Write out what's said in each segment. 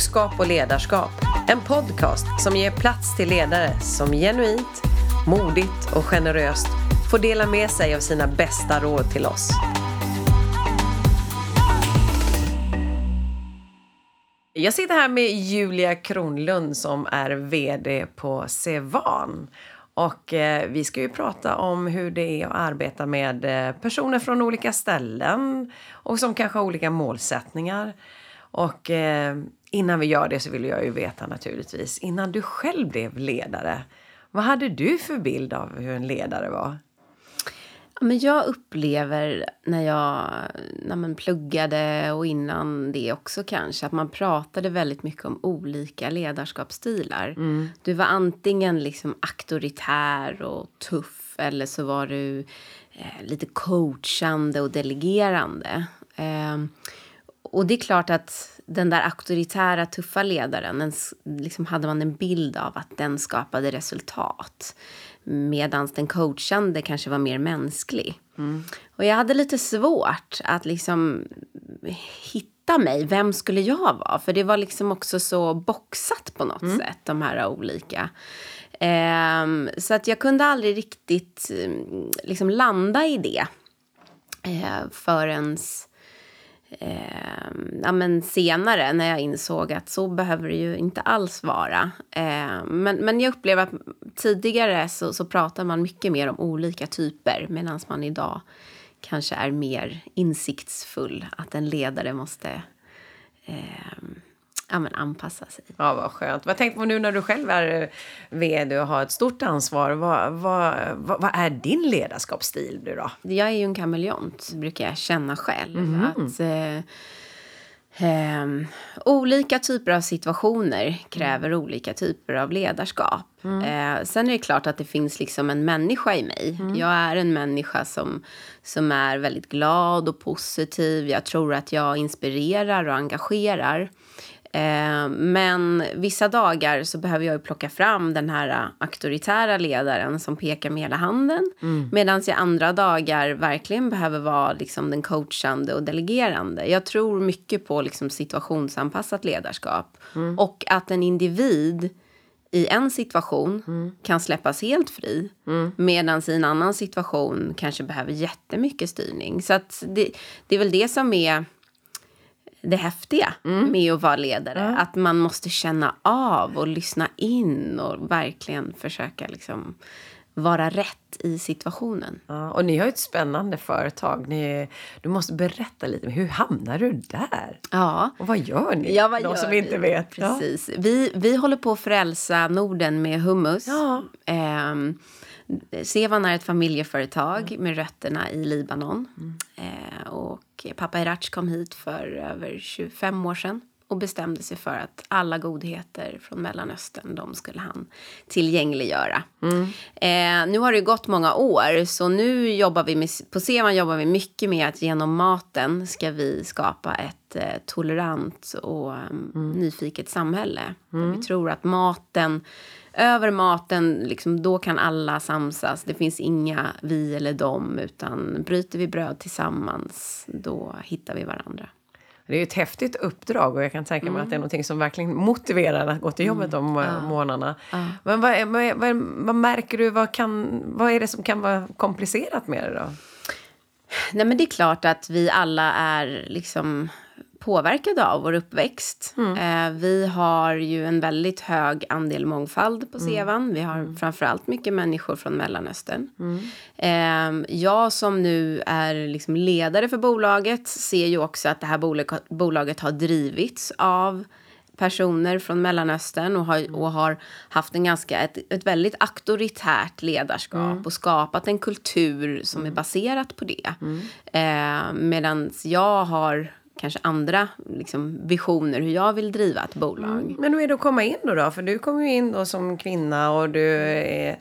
Klokskap och ledarskap. En podcast som ger plats till ledare som genuint, modigt och generöst får dela med sig av sina bästa råd till oss. Jag sitter här med Julia Kronlund som är VD på Sevan. Och eh, vi ska ju prata om hur det är att arbeta med eh, personer från olika ställen och som kanske har olika målsättningar. Och eh, innan vi gör det så vill jag ju veta naturligtvis, innan du själv blev ledare, vad hade du för bild av hur en ledare var? Men jag upplever när jag när man pluggade och innan det också kanske att man pratade väldigt mycket om olika ledarskapsstilar. Mm. Du var antingen liksom auktoritär och tuff eller så var du eh, lite coachande och delegerande. Eh, och det är klart att den där auktoritära, tuffa ledaren, den, liksom hade man en bild av att den skapade resultat. Medan den coachande kanske var mer mänsklig. Mm. Och jag hade lite svårt att liksom hitta mig. Vem skulle jag vara? För det var liksom också så boxat på något mm. sätt, de här olika. Um, så att jag kunde aldrig riktigt um, liksom landa i det. Uh, förrän eh, ja, men senare när jag insåg att så behöver det ju inte alls vara. Eh, men, men jag upplever att tidigare så, så pratar man mycket mer om olika typer medan man idag kanske är mer insiktsfull. Att en ledare måste eh, ja, men anpassa sig. Ja, vad skönt. Vad tänkte du nu när du själv är eh, vd och har ett stort ansvar? Vad, vad, vad, vad är din ledarskapsstil nu då? Jag är ju en kameleont, brukar jag känna själv. Mm. Att, eh, eh, olika typer av situationer kräver mm. olika typer av ledarskap. Mm. Eh, sen är det klart att det finns liksom en människa i mig. Mm. Jag är en människa som, som är väldigt glad och positiv. Jag tror att jag inspirerar och engagerar. Eh, men vissa dagar så behöver jag plocka fram den här auktoritära ledaren som pekar med hela handen. Mm. Medan jag andra dagar verkligen behöver vara liksom den coachande och delegerande. Jag tror mycket på liksom situationsanpassat ledarskap. Mm. Och att en individ i en situation mm. kan släppas helt fri mm. medan i en annan situation kanske behöver jättemycket styrning. Så att det, det är väl det som är det häftiga mm. med att vara ledare. Mm. Att man måste känna av och lyssna in och verkligen försöka liksom vara rätt i situationen. Ja, och ni har ju ett spännande företag. Ni, du måste berätta lite. Hur hamnar du där? Ja. Och vad gör ni? Ja, vad De som vi? inte vet. Precis. Ja. Vi, vi håller på att frälsa Norden med hummus. Ja. Um, Sevan är ett familjeföretag mm. med rötterna i Libanon. Mm. Eh, och pappa Irach kom hit för över 25 år sedan och bestämde sig för att alla godheter från Mellanöstern, de skulle han tillgängliggöra. Mm. Eh, nu har det gått många år, så nu jobbar vi med, på Sevan jobbar vi mycket med att genom maten ska vi skapa ett eh, tolerant och mm. nyfiket samhälle. Mm. Vi tror att maten över maten, liksom, då kan alla samsas. Det finns inga vi eller dem, utan bryter vi bröd tillsammans, då hittar vi varandra. Det är ett häftigt uppdrag och jag kan tänka mig mm. att det är mm. något som verkligen motiverar att gå till jobbet mm. de ja. månaderna. Ja. Men vad, vad, vad, vad, märker du, vad, kan, vad är det som kan vara komplicerat med det då? Nej men det är klart att vi alla är liksom påverkade av vår uppväxt. Mm. Eh, vi har ju en väldigt hög andel mångfald på mm. Sevan. Mm. Vi har mm. framförallt mycket människor från Mellanöstern. Mm. Eh, jag som nu är liksom ledare för bolaget ser ju också att det här bolaget, bolaget har drivits av personer från Mellanöstern och har, och har haft en ganska, ett, ett väldigt auktoritärt ledarskap mm. och skapat en kultur som mm. är baserat på det. Mm. Eh, Medan jag har kanske andra liksom, visioner hur jag vill driva ett bolag. Mm. Men hur är det att komma in då? då? För du kommer ju in då som kvinna och du är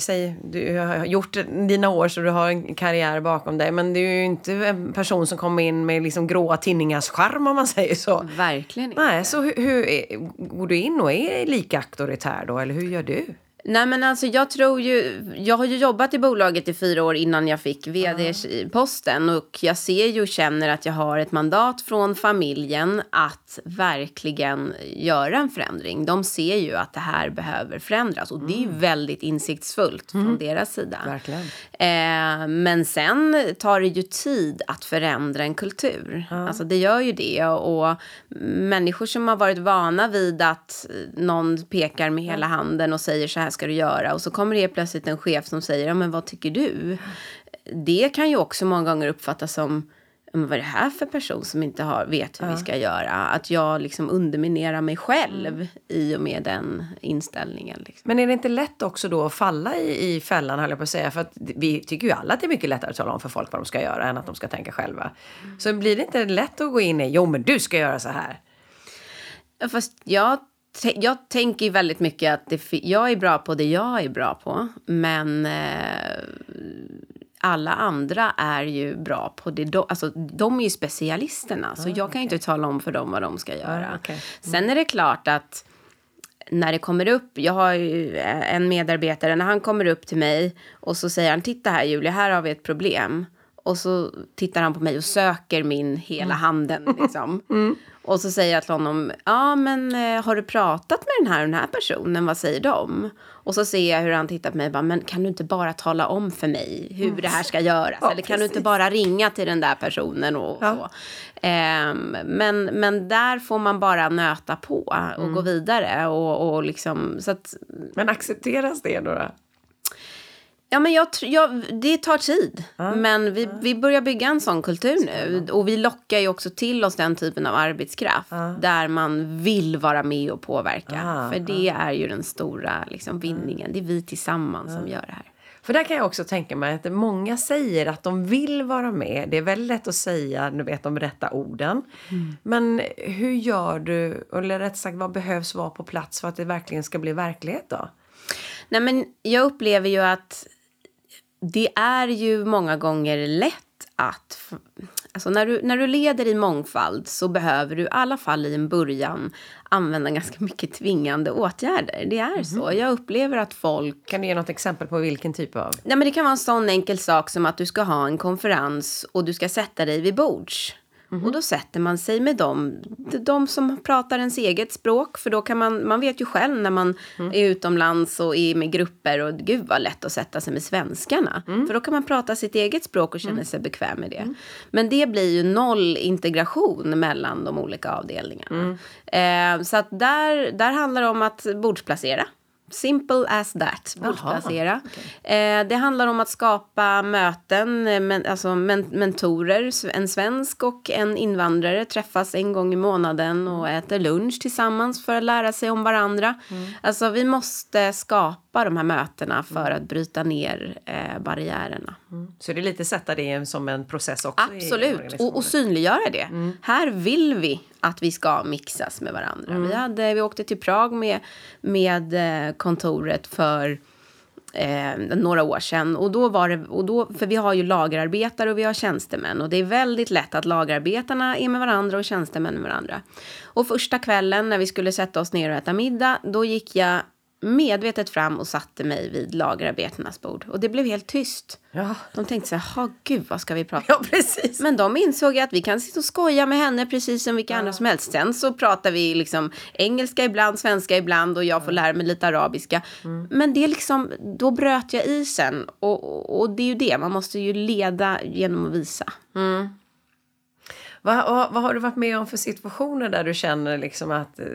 säger, du har gjort dina år så du har en karriär bakom dig. Men du är ju inte en person som kommer in med liksom gråa tinningars charm om man säger så. Verkligen inte. Nej, så hur, hur går du in och är lika auktoritär då? Eller hur gör du? Nej men alltså jag tror ju, jag har ju jobbat i bolaget i fyra år innan jag fick vd-posten och jag ser ju och känner att jag har ett mandat från familjen att verkligen göra en förändring. De ser ju att det här behöver förändras och det är ju väldigt insiktsfullt från deras sida. Verkligen. Eh, men sen tar det ju tid att förändra en kultur. Alltså det gör ju det. Och människor som har varit vana vid att någon pekar med hela handen och säger så här ska du göra. Och så kommer det plötsligt en chef som säger, ja men vad tycker du? Det kan ju också många gånger uppfattas som men vad är det här för person som inte har, vet hur vi ska göra? Att jag liksom underminerar mig själv i och med den inställningen. Liksom. Men är det inte lätt också då att falla i, i fällan, höll jag på att säga? För att vi tycker ju alla att det är mycket lättare att tala om för folk vad de ska göra än att de ska tänka själva. Så blir det inte lätt att gå in i, jo men du ska göra så här. Ja, Fast jag, jag tänker väldigt mycket att det, jag är bra på det jag är bra på. Men eh, alla andra är ju bra på det. De, alltså, de är ju specialisterna. Så jag kan ju inte tala om för dem vad de ska göra. Ah, okej. Sen är det klart att när det kommer upp, jag har ju en medarbetare, när han kommer upp till mig och så säger han, titta här Julia, här har vi ett problem. Och så tittar han på mig och söker min hela handen liksom. Och så säger jag till honom, ja men eh, har du pratat med den här och den här personen, vad säger de? Och så ser jag hur han tittar på mig och bara, men kan du inte bara tala om för mig hur det här ska göras? Ja, Eller kan du inte precis. bara ringa till den där personen och Ja. så? Ehm, men, men där får man bara nöta på och gå vidare och, och liksom, så att Men accepteras det då? då? Ja, men jag, jag, det tar tid. Men vi, vi börjar bygga en sån kultur nu. Och vi lockar ju också till oss den typen av arbetskraft. Där man vill vara med och påverka. Ah, För det är ju den stora liksom, vinningen. Det är vi tillsammans som gör det här. För där kan jag också tänka mig att många säger att de vill vara med. Det är väldigt lätt att säga, du vet, de rätta orden. Men hur gör du, eller rätt sagt vad behövs vara på plats för att det verkligen ska bli verklighet då? Nej, men jag upplever ju att det är ju många gånger lätt att... Alltså när, du, när du leder i mångfald så behöver du i alla fall i en början använda ganska mycket tvingande åtgärder. Det är så. Jag upplever att folk Kan du ge något exempel på vilken typ av? Nej, men det kan vara en sån enkel sak som att du ska ha en konferens och du ska sätta dig vid bords. Och då sätter man sig med dem, de som pratar ens eget språk. För då kan man, man vet ju själv när man är utomlands och är med grupper och gud vad lätt att sätta sig med svenskarna. För då kan man prata sitt eget språk och känna sig bekväm med det. Men det blir ju noll integration mellan de olika avdelningarna. Eh, så att där, där handlar det om att bordsplacera. Simple as that. Bordsplacera. Eh, det handlar om att skapa möten, eh, men, alltså men, mentorer. En svensk och en invandrare träffas en gång i månaden och äter lunch tillsammans för att lära sig om varandra. Alltså vi måste skapa de här mötena för att bryta ner eh, barriärerna. Så det är lite sätta det som en process också Absolut, och, och synliggöra det. Här vill vi att vi ska mixas med varandra. Vi, hade, vi åkte till Prag med, med eh, kontoret för eh, några år sedan. Och då var det, och då, för vi har ju lagerarbetare och vi har tjänstemän. Och det är väldigt lätt att lagerarbetarna är med varandra och tjänstemän med varandra. Och första kvällen när vi skulle sätta oss ner och äta middag, då gick jag medvetet fram och satte mig vid lagerarbetarnas bord. Och det blev helt tyst. Ja. De tänkte så här, "Ha, gud vad ska vi prata ja, precis. men de insåg att vi kan sitta och skoja med henne precis som vilka andra som helst. Sen så pratar vi liksom engelska ibland, svenska ibland och jag får lära mig lite arabiska. Men det är liksom, då bröt jag isen. Och, och, och det är ju det, man måste ju leda genom att visa. Vad, vad, vad har du varit med om för situationer där du känner liksom att... eh,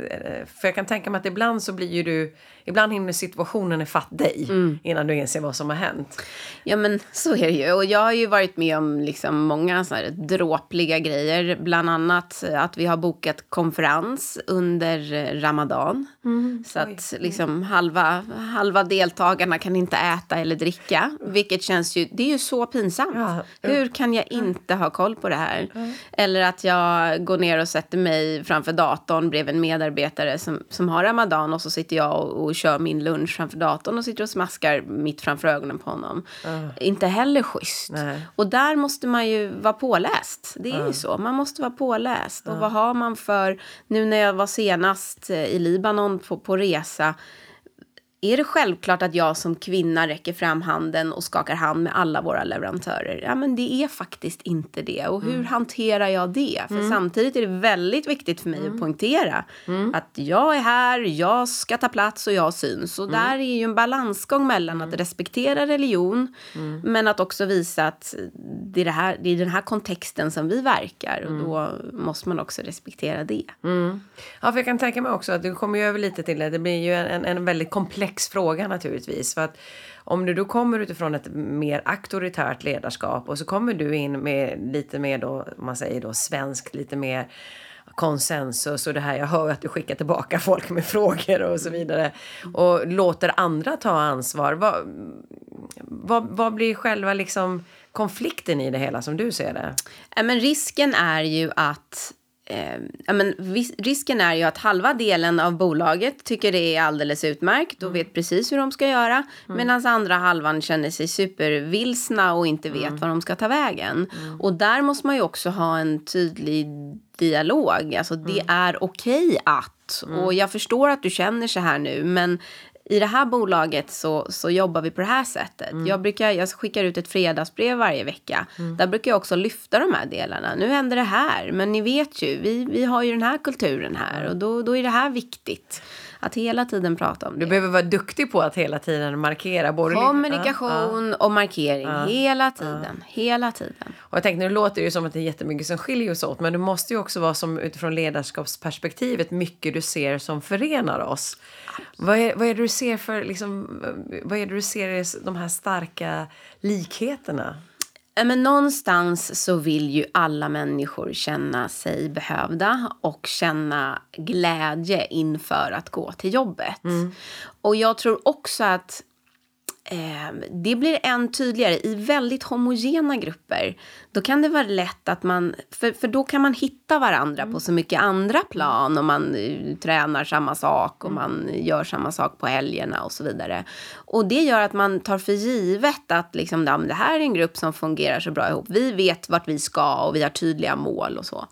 För jag kan tänka mig att ibland så blir ju du... Ibland hinner situationen ifatt dig innan du inser vad som har hänt. Ja men så är det ju. Och jag har ju varit med om liksom många så här dråpliga grejer. Bland annat att vi har bokat konferens under eh, Ramadan. Så att liksom halva, halva deltagarna kan inte äta eller dricka. Vilket känns ju, det är ju så pinsamt. Ja. Hur kan jag inte ha koll på det här? Eller att jag går ner och sätter mig framför datorn bredvid en medarbetare som, som har Ramadan och så sitter jag och, och kör min lunch framför datorn och sitter och smaskar mitt framför ögonen på honom. Inte heller schysst. Nej. Och där måste man ju vara påläst. Det är ju så. Man måste vara påläst. Och vad har man för... Nu när jag var senast eh, i Libanon på, på resa är det självklart att jag som kvinna räcker fram handen och skakar hand med alla våra leverantörer? Ja, men det är faktiskt inte det. Och hur mm. hanterar jag det? För mm. samtidigt är det väldigt viktigt för mig mm. att poängtera mm. att jag är här, jag ska ta plats och jag syns. Och där är ju en balansgång mellan att respektera religion men att också visa att det är, det här, det är den här kontexten som vi verkar och då måste man också respektera det. Ja, för jag kan tänka mig också att du kommer ju över lite till det. Det blir ju en, en väldigt komplex komplex fråga naturligtvis. För att om du då kommer utifrån ett mer auktoritärt ledarskap och så kommer du in med lite mer då, om man säger då svenskt, lite mer konsensus och det här jag hör att du skickar tillbaka folk med frågor och så vidare och låter andra ta ansvar. Vad, vad, vad blir själva liksom konflikten i det hela som du ser det? Men risken är ju att eh, men, risken är ju att halva delen av bolaget tycker det är alldeles utmärkt och mm. vet precis hur de ska göra. Mm. Medan andra halvan känner sig supervilsna och inte vet mm. var de ska ta vägen. Mm. Och där måste man ju också ha en tydlig dialog. Alltså det mm. är okej okay att. Mm. Och jag förstår att du känner så här nu men i det här bolaget så, så jobbar vi på det här sättet. Mm. Jag, brukar, jag skickar ut ett fredagsbrev varje vecka. Mm. Där brukar jag också lyfta de här delarna. Nu händer det här, men ni vet ju, vi, vi har ju den här kulturen här och då, då är det här viktigt. Att hela tiden prata om det. Du behöver vara duktig på att hela tiden markera. Både Kommunikation ja, och markering ja, hela tiden. Ja. Hela tiden. Och jag tänkte, nu låter det ju som att det är jättemycket som skiljer oss åt. Men det måste ju också vara som utifrån ledarskapsperspektivet mycket du ser som förenar oss. Vad är, vad är det du ser för, liksom, vad är det du ser i de här starka likheterna? Men någonstans så vill ju alla människor känna sig behövda och känna glädje inför att gå till jobbet. Mm. Och jag tror också att det blir än tydligare i väldigt homogena grupper. Då kan det vara lätt att man, för, för då kan man hitta varandra mm. på så mycket andra plan och man uh, tränar samma sak och mm. man gör samma sak på helgerna och så vidare. Och det gör att man tar för givet att liksom, det här är en grupp som fungerar så bra ihop. Vi vet vart vi ska och vi har tydliga mål och så.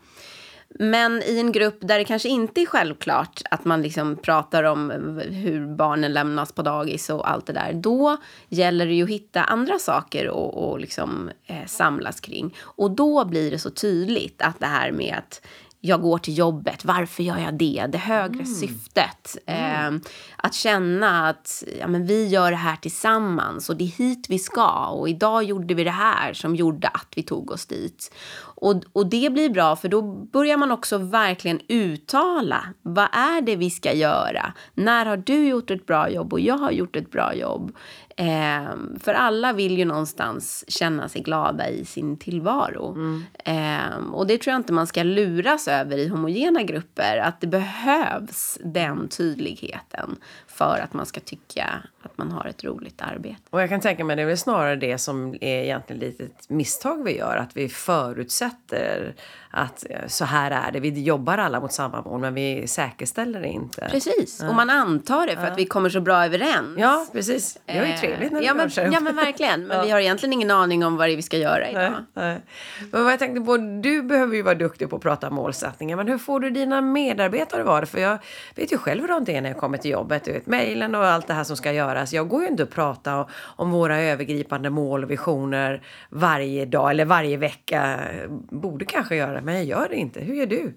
Men i en grupp där det kanske inte är självklart att man liksom pratar om hur barnen lämnas på dagis och allt det där. Då gäller det ju att hitta andra saker och, och liksom, eh, samlas kring. Och då blir det så tydligt att det här med att jag går till jobbet, varför gör jag det? Det högre mm. syftet. Mm. Eh, att känna att ja, men vi gör det här tillsammans och det är hit vi ska. Och idag gjorde vi det här som gjorde att vi tog oss dit. Och, och det blir bra för då börjar man också verkligen uttala. Vad är det vi ska göra? När har du gjort ett bra jobb och jag har gjort ett bra jobb? Eh, för alla vill ju någonstans känna sig glada i sin tillvaro. Mm. Eh, och det tror jag inte man ska luras över i homogena grupper. Att det behövs den tydligheten för att man ska tycka att man har ett roligt arbete. Och jag kan tänka mig det är väl snarare det som är egentligen lite ett misstag vi gör. Att vi förutsätter att eh, så här är det. Vi jobbar alla mot samma mål men vi säkerställer det inte. Precis, ja. och man antar det för ja. att vi kommer så bra överens. Ja, precis. Det är ju eh, trevligt när vi ja, men, ja, men verkligen. Men ja. vi har egentligen ingen aning om vad det är vi ska göra idag. Nej, nej. Men vad jag tänkte på, du behöver ju vara duktig på att prata målsättningar. Men hur får du dina medarbetare vara det? För jag vet ju själv hur det är när jag kommer till jobbet. Du vet, mejlen och allt det här som ska göras. Jag går ju inte att prata om våra övergripande mål och visioner varje dag eller varje vecka. Borde kanske göra det, men jag gör det inte. Hur gör du?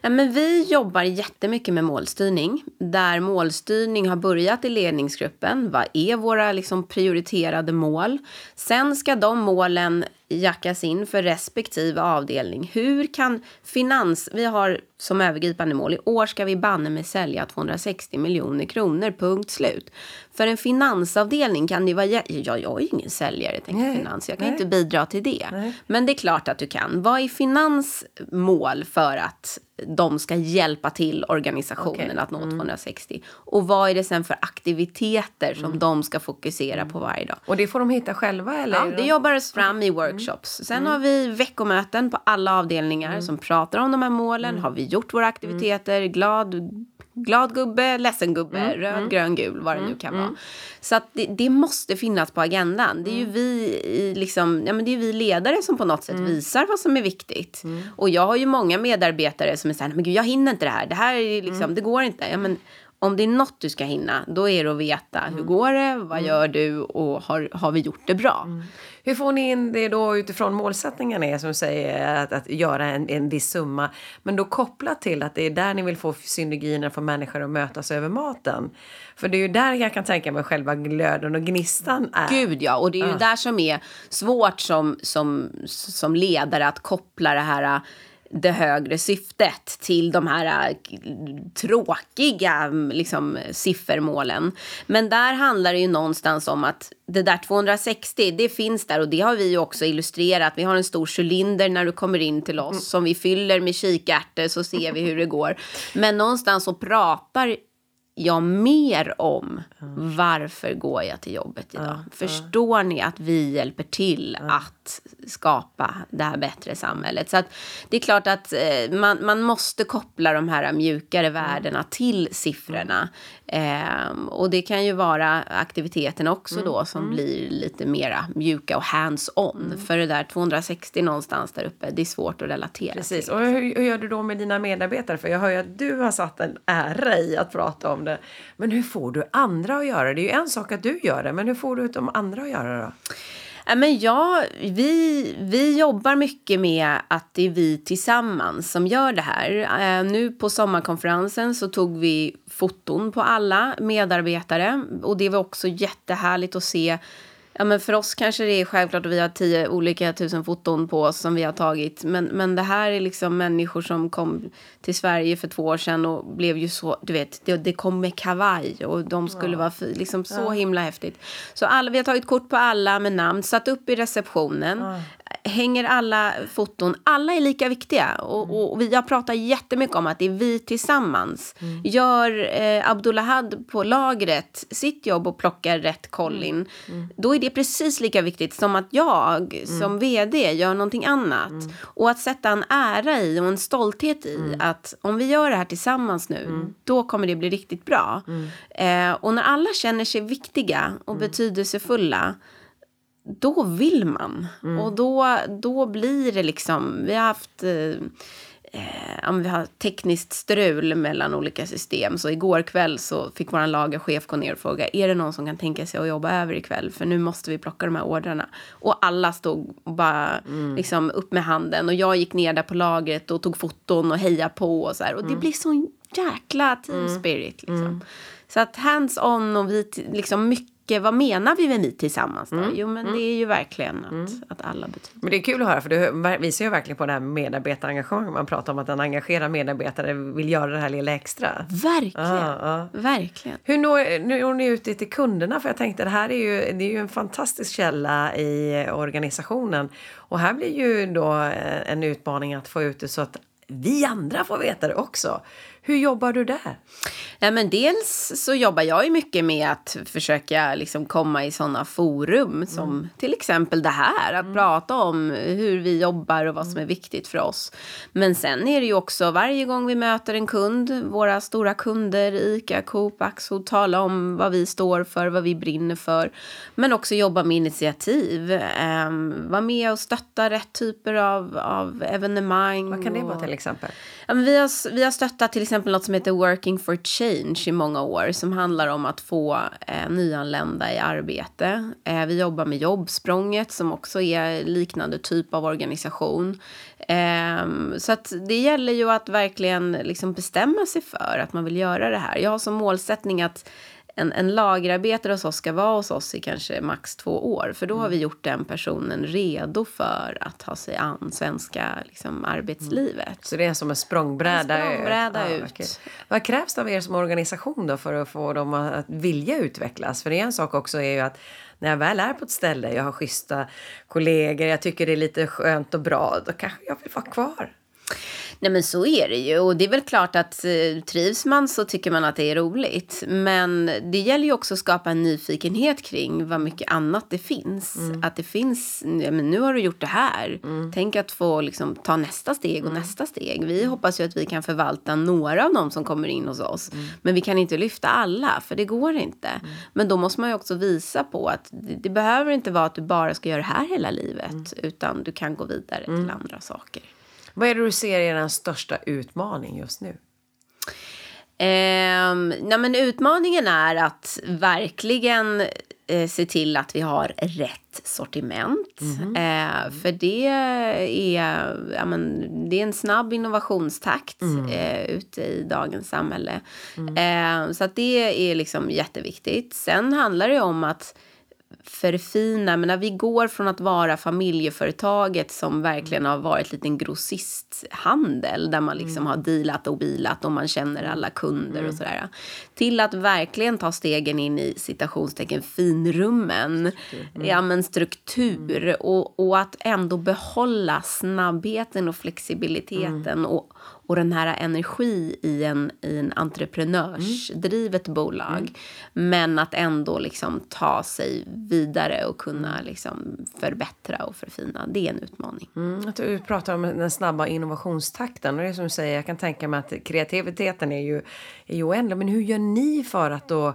Ja, men vi jobbar jättemycket med målstyrning. Där målstyrning har börjat i ledningsgruppen. Vad är våra liksom, prioriterade mål? Sen ska de målen jackas in för respektive avdelning. Hur kan finans... Vi har som övergripande mål i år ska vi banne med sälja 260 miljoner kronor, punkt slut. För en finansavdelning kan det vara... Ja, jag är ingen säljare, tänker nej, finans. Jag kan nej. inte bidra till det. Nej. Men det är klart att du kan. Vad är finans mål för att de ska hjälpa till organisationen okay. att nå mm. 260. Och vad är det sen för aktiviteter som mm. de ska fokusera på varje dag. Och det får de hitta själva eller? Ja, det jobbas fram i workshops. Sen mm. har vi veckomöten på alla avdelningar mm. som pratar om de här målen. Mm. Har vi gjort våra aktiviteter? Glad glad gubbe, ledsen gubbe, mm, röd, mm. grön, gul, vad det mm, nu kan vara. Mm. Så att det, det, måste finnas på agendan. Det är ju mm. vi, liksom, ja, men det är vi ledare som på något sätt mm. visar vad som är viktigt. Och jag har ju många medarbetare som är så här, men gud jag hinner inte det här, det här är liksom, det går inte. Ja, men, om det är något du ska hinna, då är det att veta hur går det, vad gör du? Och har, har vi gjort det bra? Hur får ni in det då utifrån målsättningen är som säger att, att göra en, en viss summa men då kopplat till att det är där ni vill få synergierna för människor att mötas över maten. För det är ju där jag kan tänka mig själva glöden och gnistan är. Gud ja, och det är ju där som är svårt som, som, som ledare att koppla det här det högre syftet till de här äh, tråkiga liksom, siffermålen. Men där handlar det ju någonstans om att det där 260, det finns där och det har vi ju också illustrerat. Vi har en stor cylinder när du kommer in till oss mm. som vi fyller med kikärtor så ser vi hur det går. Men någonstans så pratar jag mer om varför går jag till jobbet idag. Ja, Förstår ni att vi hjälper till ja. att skapa det här bättre samhället? Så att det är klart att eh, man, man måste koppla de här mjukare värdena till siffrorna. Eh, och det kan ju vara aktiviteten också mm. då som mm. blir lite mera mjuka och hands-on. Mm. För det där 260 någonstans där uppe, det är svårt att relatera Precis. till. Och hur, hur, gör du då med dina medarbetare? För jag hör ju att du har satt en ära i att prata om det. Men hur får du andra att göra det? Det är ju en sak att du gör det, men hur får du de andra att göra det då? men ja, vi, vi jobbar mycket med att det är vi tillsammans som gör det här. Eh, nu på sommarkonferensen så tog vi foton på alla medarbetare och det var också jättehärligt att se Ja, men för oss kanske det är självklart att vi har tio olika tusen foton på oss som vi har tagit. Men, men det här är liksom människor som kom till Sverige för två år sedan och blev ju så, du vet, det, det kom med kavaj och de skulle ja. vara liksom så ja. himla häftigt. Så alla, vi har tagit kort på alla med namn, satt upp i receptionen. Ja hänger alla foton, alla är lika viktiga. Och, mm. och vi har pratat jättemycket om att det är vi tillsammans. Mm. Gör eh, Abdullahad på lagret sitt jobb och plockar rätt kollin. Mm. mm. Då är det precis lika viktigt som att jag mm. som vd gör någonting annat. Mm. Och att sätta en ära i och en stolthet i att om vi gör det här tillsammans nu, då kommer det bli riktigt bra. Eh, och när alla känner sig viktiga och betydelsefulla då vill man. Mm. Och då, då blir det liksom, vi har haft eh, eh, vi har tekniskt strul mellan olika system. Så igår kväll så fick vår lagerchef gå ner och fråga, är det någon som kan tänka sig att jobba över ikväll? För nu måste vi plocka de här ordrarna. Och alla stod bara mm. liksom upp med handen. Och jag gick ner där på lagret och tog foton och heja på och så här. Och mm. det blir sån jäkla team mm. spirit liksom. Mm. Så att hands on och vi liksom mycket vad menar vi med ni tillsammans då? Mm. Jo men mm. det är ju verkligen att, mm. att alla betyder. Men det är kul att höra för det visar ju verkligen på det här medarbetarengagemanget. Man pratar om att en engagerad medarbetare vill göra det här lilla extra. Verkligen. Ah, ah. Verkligen. Hur når, når ni ut till kunderna? För jag tänkte det här är ju, det är ju en fantastisk källa i organisationen. Och här blir ju då eh, en utmaning att få ut det så att vi andra får veta det också. Hur jobbar du där? Ja, men dels så jobbar jag ju mycket med att försöka liksom komma i sådana forum som mm. till exempel det här. Att mm. prata om hur vi jobbar och vad som är viktigt för oss. Men sen är det ju också varje gång vi möter en kund, våra stora kunder, ICA, Coop, Axfood, tala om vad vi står för, vad vi brinner för. Men också jobba med initiativ. Um, vara med och stötta rätt typer av, av evenemang. Vad kan det vara till exempel? Ja, vi, har, vi har stöttat till exempel något som heter Working for Change i många år som handlar om att få eh, nyanlända i arbete. Eh, vi jobbar med Jobbsprånget som också är liknande typ av organisation. Eh, så att det gäller ju att verkligen liksom bestämma sig för att man vill göra det här. Jag har som målsättning att en, en lagerarbetare hos oss ska vara hos oss i kanske max två år. För då har vi mm. gjort den personen redo för att ta sig an svenska liksom, arbetslivet. Mm. Så det är som en språngbräda, en språngbräda ut. ut. Ja, Vad krävs det av er som organisation då för att få dem att vilja utvecklas? För en sak också är ju att när jag väl är på ett ställe, jag har schyssta kollegor, jag tycker det är lite skönt och bra, då kanske jag vill vara kvar. Nej men så är det ju. Och det är väl klart att eh, trivs man så tycker man att det är roligt. Men det gäller ju också att skapa en nyfikenhet kring vad mycket annat det finns. Mm. Att det finns, ja, men nu har du gjort det här. Mm. Tänk att få liksom, ta nästa steg och mm. nästa steg. Vi hoppas ju att vi kan förvalta några av dem som kommer in hos oss. Mm. Men vi kan inte lyfta alla, för det går inte. Mm. Men då måste man ju också visa på att det, det, behöver inte vara att du bara ska göra det här hela livet. Mm. Utan du kan gå vidare till andra saker. Vad är det du ser är den största utmaning just nu? Eh, nej, men utmaningen är att verkligen eh, se till att vi har rätt sortiment. Mm. Eh, för det är, ja, men, det är en snabb innovationstakt mm. eh, ute i dagens samhälle. Mm. Eh, så att det är liksom jätteviktigt. Sen handlar det om att förfina. Men när vi går från att vara familjeföretaget som verkligen har varit lite en grossisthandel där man liksom mm. har dealat och bilat och man känner alla kunder mm. och sådär. Till att verkligen ta stegen in i citationstecken finrummen. Mm. Ja men struktur mm. och, och att ändå behålla snabbheten och flexibiliteten mm. och och den här energi i en, i en entreprenörsdrivet mm. bolag. Mm. Men att ändå liksom ta sig vidare vidare och kunna liksom förbättra och förfina. Det är en utmaning. Mm. Du pratar om den snabba innovationstakten. Och det är som du säger, jag kan tänka mig att kreativiteten är ju, är ju oändlig. Men hur gör ni för att då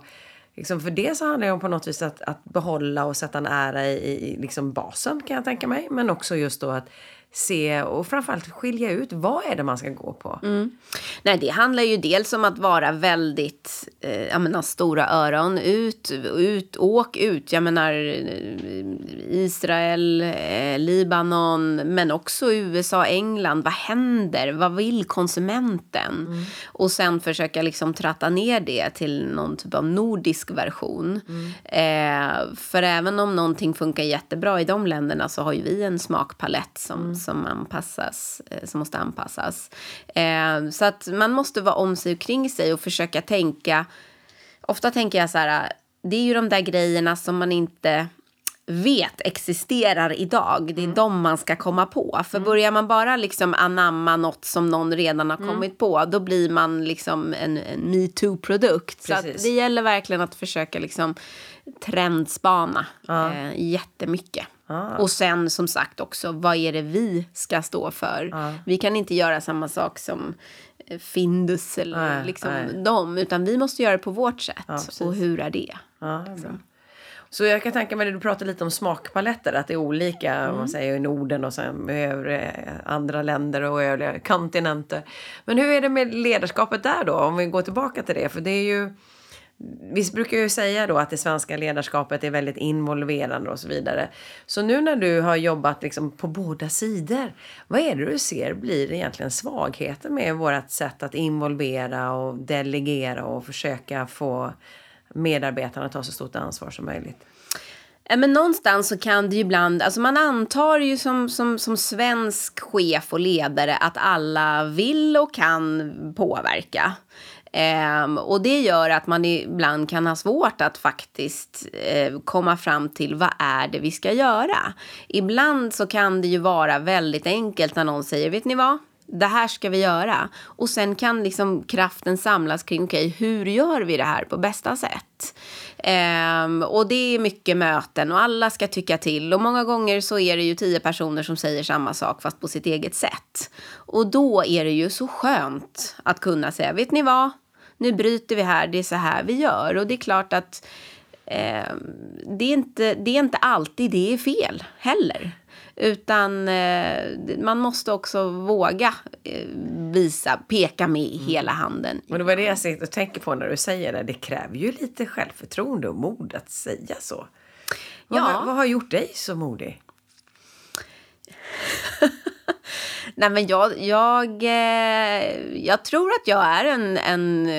Liksom för det så handlar det om på något vis att, att behålla och sätta en ära i, i liksom basen kan jag tänka mig. Men också just då att se och framförallt skilja ut vad är det man ska gå på. Mm. Nej, det handlar ju dels om att vara väldigt, eh, jag menar stora öron ut, ut, åk ut. Jag menar eh, Israel, eh, Libanon, men också USA, England. Vad händer? Vad vill konsumenten? Mm. Och sen försöka liksom tratta ner det till någon typ av nordisk version. Mm. Eh, för även om någonting funkar jättebra i de länderna så har ju vi en smakpalett som mm som, anpassas, eh, som måste anpassas. Eh, så att man måste vara om sig och kring sig och försöka tänka. Ofta tänker jag så här, det är ju de där grejerna som man inte vet existerar idag. Det är mm. de man ska komma på. För mm. börjar man bara liksom anamma något som någon redan har mm. kommit på då blir man liksom en, en metoo-produkt. Så det gäller verkligen att försöka liksom trendspana ja. eh, jättemycket. Ah. Och sen som sagt också, vad är det vi ska stå för? Ah. Vi kan inte göra samma sak som eh, Findus eller nej, liksom dem, utan vi måste göra det på vårt sätt. Och hur är det? Så. så. jag kan tänka mig, du pratade lite om smakpaletter, att det är olika mm. man säger, i Norden och sen övriga andra länder och övriga kontinenter. Men hur är det med ledarskapet där då, om vi går tillbaka till det? För det är ju vi brukar ju säga då att det svenska ledarskapet är väldigt involverande och så vidare. Så nu när du har jobbat liksom på båda sidor, vad är det du ser blir egentligen svagheten med vårt sätt att involvera och delegera och försöka få medarbetarna att ta så stort ansvar som möjligt? Men någonstans så kan det ju ibland, alltså man antar ju som, som, som svensk chef och ledare att alla vill och kan påverka. Um, och det gör att man ibland kan ha svårt att faktiskt uh, komma fram till vad är det vi ska göra. Ibland så kan det ju vara väldigt enkelt när någon säger, vet ni vad? Det här ska vi göra. Och sen kan liksom kraften samlas kring, okej, okay, hur gör vi det här på bästa sätt? Um, och det är mycket möten och alla ska tycka till. Och många gånger så är det ju tio personer som säger samma sak fast på sitt eget sätt. Och då är det ju så skönt att kunna säga, vet ni vad? Nu bryter vi här, det är så här vi gör. Och det är klart att eh, det, är inte, det är inte alltid det är fel heller. Utan eh, man måste också våga eh, visa, peka med mm. hela handen. Och det var det jag sitter och tänker på när du säger det. Det kräver ju lite självförtroende och mod att säga så. Vad, ja. vad, vad har gjort dig så modig? Nej, men jag, jag, eh, jag tror att jag är en, en,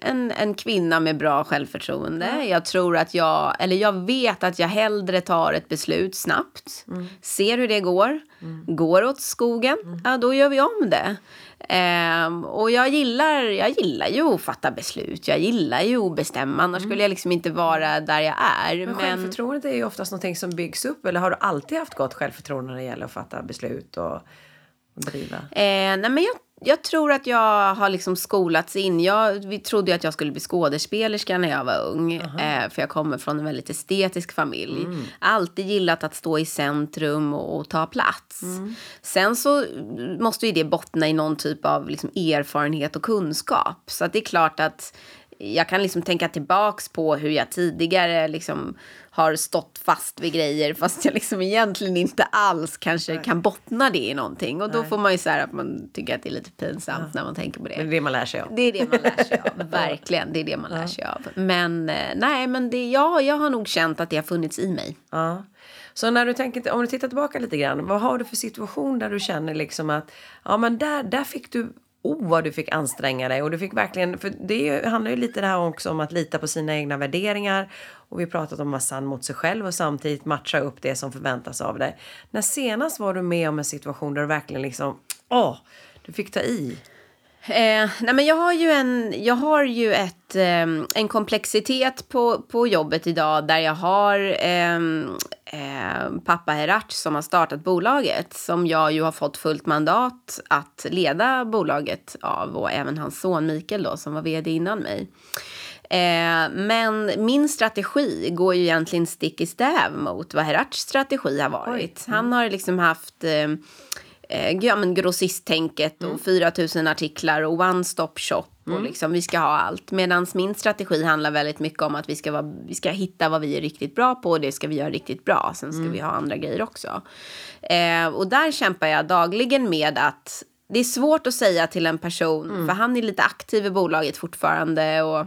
en, en kvinna med bra självförtroende. Mm. Jag tror att jag, eller jag vet att jag hellre tar ett beslut snabbt, mm. ser hur det går. Mm. Går åt skogen, mm. ja då gör vi om det. Um, och jag gillar, jag gillar ju att fatta beslut. Jag gillar ju att bestämma. Annars mm. skulle jag liksom inte vara där jag är. Men, men självförtroendet är ju oftast någonting som byggs upp. Eller har du alltid haft gott självförtroende när det gäller att fatta beslut och, och driva? Eh, nej men jag jag tror att jag har liksom skolats in. Jag vi trodde ju att jag skulle bli skådespelerska när jag var ung. Eh, för jag kommer från en väldigt estetisk familj. Mm. Alltid gillat att stå i centrum och, och ta plats. Mm. Sen så måste ju det bottna i någon typ av liksom erfarenhet och kunskap. Så att det är klart att jag kan liksom tänka tillbaks på hur jag tidigare liksom har stått fast vid grejer fast jag liksom egentligen inte alls kanske Nej. kan bottna det i någonting. Och då Nej. får man ju så här att man tycker att det är lite pinsamt ja. när man tänker på det. Det är det man lär sig av. Det är det man lär sig av, verkligen. Det är det man ja. lär sig av. Men eh, nej, men det, ja, jag har nog känt att det har funnits i mig. Ja. Så när du tänker, om du tittar tillbaka lite grann, vad har du för situation där du känner liksom att ja men där, där fick du oh vad du fick anstränga dig och du fick verkligen, för det handlar ju lite det här också om att lita på sina egna värderingar och vi har pratat om att vara sann mot sig själv och samtidigt matcha upp det som förväntas av dig. När senast var du med om en situation där du verkligen liksom, åh, du fick ta i? Eh, nej men jag har ju en, jag har ju ett, eh, en komplexitet på, på jobbet idag där jag har eh, pappa Herac som har startat bolaget som jag ju har fått fullt mandat att leda bolaget av och även hans son Mikael då som var vd innan mig. Eh, men min strategi går ju egentligen stick i stäv mot vad Heracs strategi har varit. Mm. Han har liksom haft eh, ja, men grossisttänket och mm. 4 000 artiklar och one stop shop. Mm. Och liksom, vi ska ha allt. Medan min strategi handlar väldigt mycket om att vi ska, vara, vi ska hitta vad vi är riktigt bra på och det ska vi göra riktigt bra. Sen ska mm. vi ha andra grejer också. Eh, och där kämpar jag dagligen med att det är svårt att säga till en person, mm. för han är lite aktiv i bolaget fortfarande. och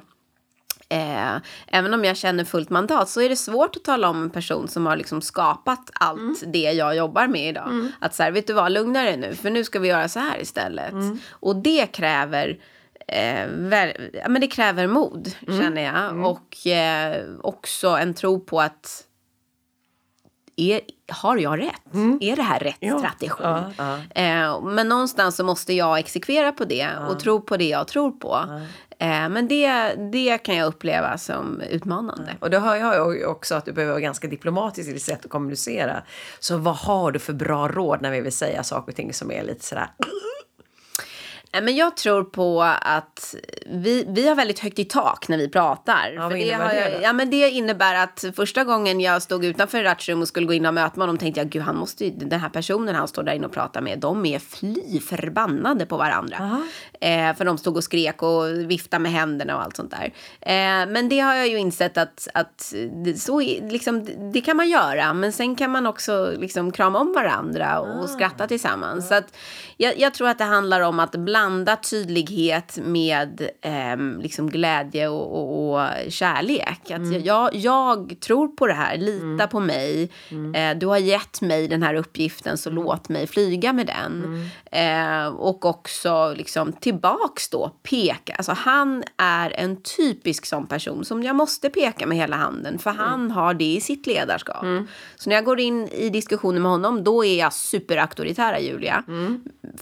Eh, även om jag känner fullt mandat så är det svårt att tala om en person som har liksom skapat allt mm. det jag jobbar med idag. Mm. Att så här, vet du vad, lugna dig nu för nu ska vi göra så här istället. Mm. Och det kräver eh, väl, ja, men det kräver mod mm. känner jag. Mm. Och eh, också en tro på att är, har jag rätt? Mm. Är det här rätt ja. strategi? Ja, ja. Eh, men någonstans så måste jag exekvera på det och tro på det jag tror på. Eh, men det, det kan jag uppleva som utmanande. Och då hör jag också att du behöver vara ganska diplomatisk i ditt sätt att kommunicera. Så vad har du för bra råd när vi vill säga saker och ting som är lite sådär men jag tror på att vi, vi har väldigt högt i tak när vi pratar. Ja, vad innebär det, det Ja, men det innebär att första gången jag stod utanför Ratchum och skulle gå in och möta honom tänkte jag gud han måste ju, den här personen han står där inne och pratar med de är fly förbannade på varandra. Eh, för de stod och skrek och viftade med händerna och allt sånt där. Eh, men det har jag ju insett att, att så, liksom, det kan man göra men sen kan man också liksom krama om varandra och ah. skratta tillsammans. Så att, jag, jag tror att det handlar om att blanda blanda tydlighet med eh, liksom glädje och, och, och kärlek. Att mm. jag, jag tror på det här, lita mm. på mig. Mm. Eh, du har gett mig den här uppgiften så mm. låt mig flyga med den. Mm. Eh, och också liksom tillbaks då peka. Alltså han är en typisk sån person som jag måste peka med hela handen för han mm. har det i sitt ledarskap. Så när jag går in i diskussioner med honom då är jag superauktoritära Julia.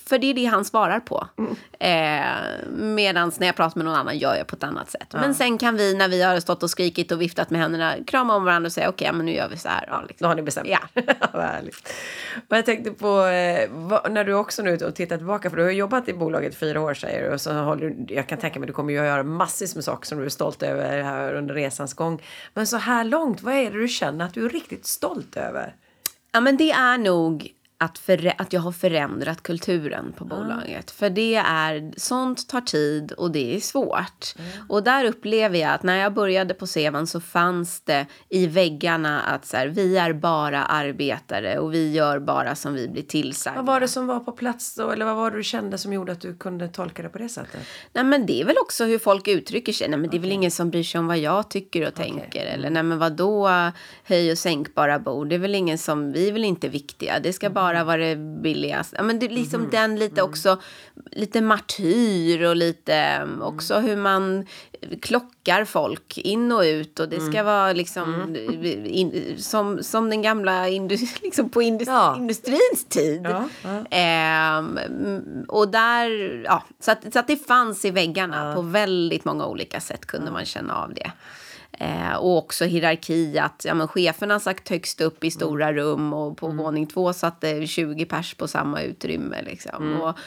För det är det han svarar på. Eh, Medan när jag pratar med någon annan gör jag på ett annat sätt. Ja. Men sen kan vi när vi har stått och skrikit och viftat med händerna krama om varandra och säga okej, okay, men nu gör vi så här. Ja, liksom. Då har ni bestämt Ja. Vad härligt. Och jag tänkte på eh, när du också nu och tittar tillbaka, för du har jobbat i bolaget fyra år säger du. Och så du, jag kan tänka mig du kommer ju att göra massvis med saker som du är stolt över här under resans gång. Men så här långt, vad är det du känner att du är riktigt stolt över? Ja, men det är nog att, för, att jag har förändrat kulturen på bolaget. Mm. För det är, sånt tar tid och det är svårt. Mm. Och där upplever jag att när jag började på Sevan så fanns det i väggarna att så här, vi är bara arbetare och vi gör bara som vi blir tillsagda. Vad var det som var på plats då? Eller vad var det du kände som gjorde att du kunde tolka det på det sättet? Nej men det är väl också hur folk uttrycker sig. Nej men det är väl ingen som bryr sig om vad jag tycker och okay. tänker. Eller nej men vad då höj och sänkbara bord. Det är väl ingen som, vi är väl inte viktiga. Det ska mm. bara bara var det billigast. Ja, men det liksom mm. den lite mm. också, lite martyr och lite mm. också hur man klockar folk in och ut och det ska mm. vara liksom mm. in, som, som den gamla industri, liksom på industri, ja. industrins tid. Ja, ja. Ehm, och där, ja, så att, så att det fanns i väggarna på väldigt många olika sätt kunde man känna av det. Eh, och också hierarki, att ja, men cheferna satt högst upp i stora mm. rum och på mm. våning två satt det 20 pers på samma utrymme. Liksom. Mm. Och,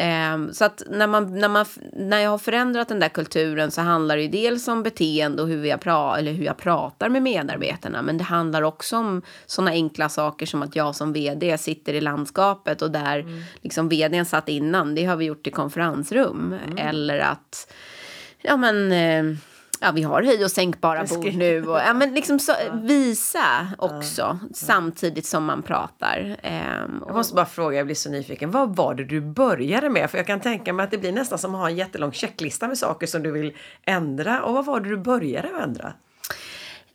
eh, så att när, man, när, man, när jag har förändrat den där kulturen så handlar det dels om beteende och hur, vi pra, eller hur jag pratar med medarbetarna. Men det handlar också om sådana enkla saker som att jag som vd sitter i landskapet och där mm. liksom vdn satt innan, det har vi gjort i konferensrum. Mm. Eller att ja men eh, ja, vi har höj och sänkbara bord nu. Och, ja, men liksom så, visa också samtidigt som man pratar. Ehm, Jag måste bara fråga, jag blir så nyfiken. Vad var det du började med? För jag kan tänka mig att det blir nästan som att ha en jättelång checklista med saker som du vill ändra. Och vad var det du började med att ändra?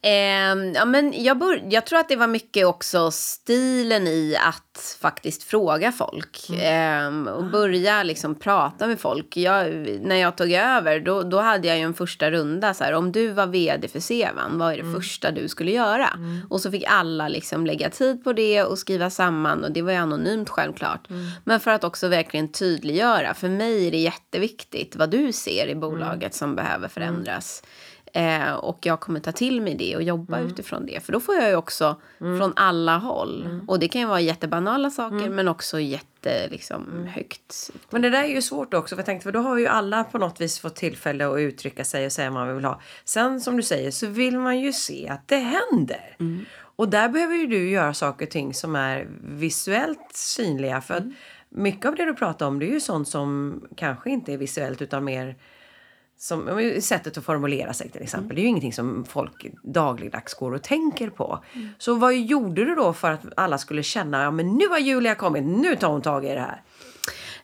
Ehm, ja, men jag, bör, jag tror att det var mycket också stilen i att faktiskt fråga folk. Ehm, och börja liksom prata med folk. Jag, när jag tog över då, då hade jag ju en första runda. Så här, om du var vd för Sevan, vad är det första du skulle göra? Och så fick alla liksom lägga tid på det och skriva samman. Och det var ju anonymt självklart. Men för att också verkligen tydliggöra. För mig är det jätteviktigt vad du ser i bolaget som behöver förändras. Eh, och jag kommer ta till mig det och jobba Mm. utifrån det. För då får jag ju också från alla håll. Mm. Och det kan ju vara jättebanala saker men också jätte liksom, Mm. högt. Men det där är ju svårt också, för jag tänkte, för då har ju alla på något vis fått tillfälle att uttrycka sig och säga vad man vill ha. Sen som du säger så vill man ju se att det händer. Och där behöver ju du göra saker och ting som är visuellt synliga. För att mycket av det du pratar om det är ju sånt som kanske inte är visuellt utan mer som sättet att formulera sig till exempel. Det är ju ingenting som folk dagligdags går och tänker på. Så vad gjorde du då för att alla skulle känna, ja men nu har Julia kommit, nu tar hon tag i det här.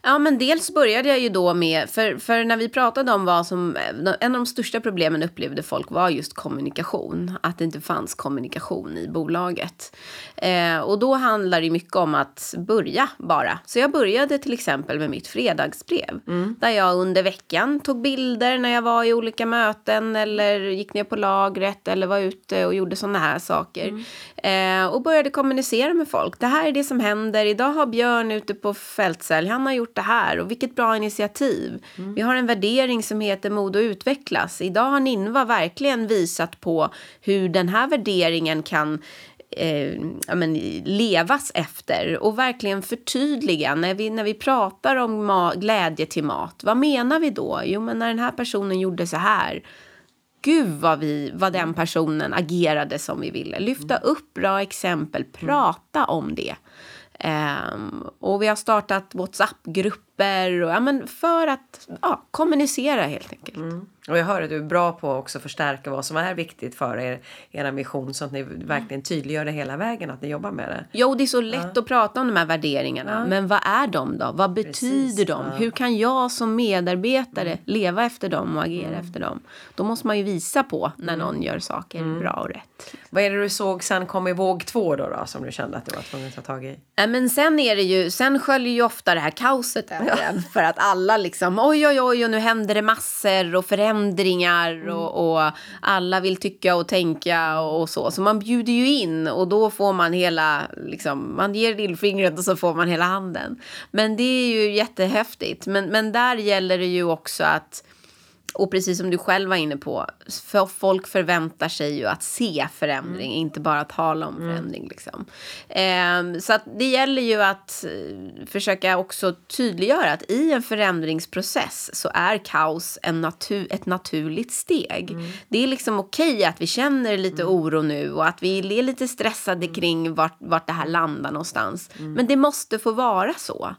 Ja, men dels började jag ju då med, för, för när vi pratade om vad som, en av de största problemen upplevde folk var just kommunikation. Att det inte fanns kommunikation i bolaget. Eh, och då handlar det mycket om att börja bara. Så jag började till exempel med mitt fredagsbrev. Där jag under veckan tog bilder när jag var i olika möten eller gick ner på lagret eller var ute och gjorde sådana här saker. Eh, och började kommunicera med folk. Det här är det som händer. Idag har Björn ute på fältsälj, han har gjort det här och vilket bra initiativ. Vi har en värdering som heter mod och utvecklas. Idag har Ninva verkligen visat på hur den här värderingen kan eh, ja, men, levas efter och verkligen förtydliga när vi, när vi pratar om ma- glädje till mat. Vad menar vi då? Jo, men när den här personen gjorde så här gud vad, vi, vad den personen agerade som vi ville. Lyfta upp bra exempel, prata om det. Ehm, och vi har startat WhatsApp-grupper och, ja, men för att ja, kommunicera helt enkelt. Och jag hör att du är bra på att också förstärka vad som är viktigt för er, era mission så att ni verkligen tydliggör det hela vägen att ni jobbar med det. Jo, det är så lätt att prata om de här värderingarna. Men vad är de då? Vad betyder de? Hur kan jag som medarbetare leva efter dem och agera efter dem? Då måste man ju visa på när någon gör saker bra och rätt. Vad är det du såg sen kom i våg två då, då som du kände att du var tvungen att ta tag i? Nej, men sen är det ju, sen sköljer ju ofta det här kaoset över en. För att alla liksom, oj, oj, oj, och nu händer det massor och förändringar och, och alla vill tycka och tänka och så. Så man bjuder ju in och då får man hela, liksom, man ger lillfingret och så får man hela handen. Men det är ju jättehäftigt. Men, men där gäller det ju också att och precis som du själv var inne på, för folk förväntar sig ju att se förändring, inte bara tala om förändring. Liksom. Ehm, så det gäller ju att eh, försöka också tydliggöra att i en förändringsprocess så är kaos en natu- ett naturligt steg. Det är liksom okej att vi känner lite oro nu och att vi är lite stressade kring vart, vart det här landar någonstans. Men det måste få vara så.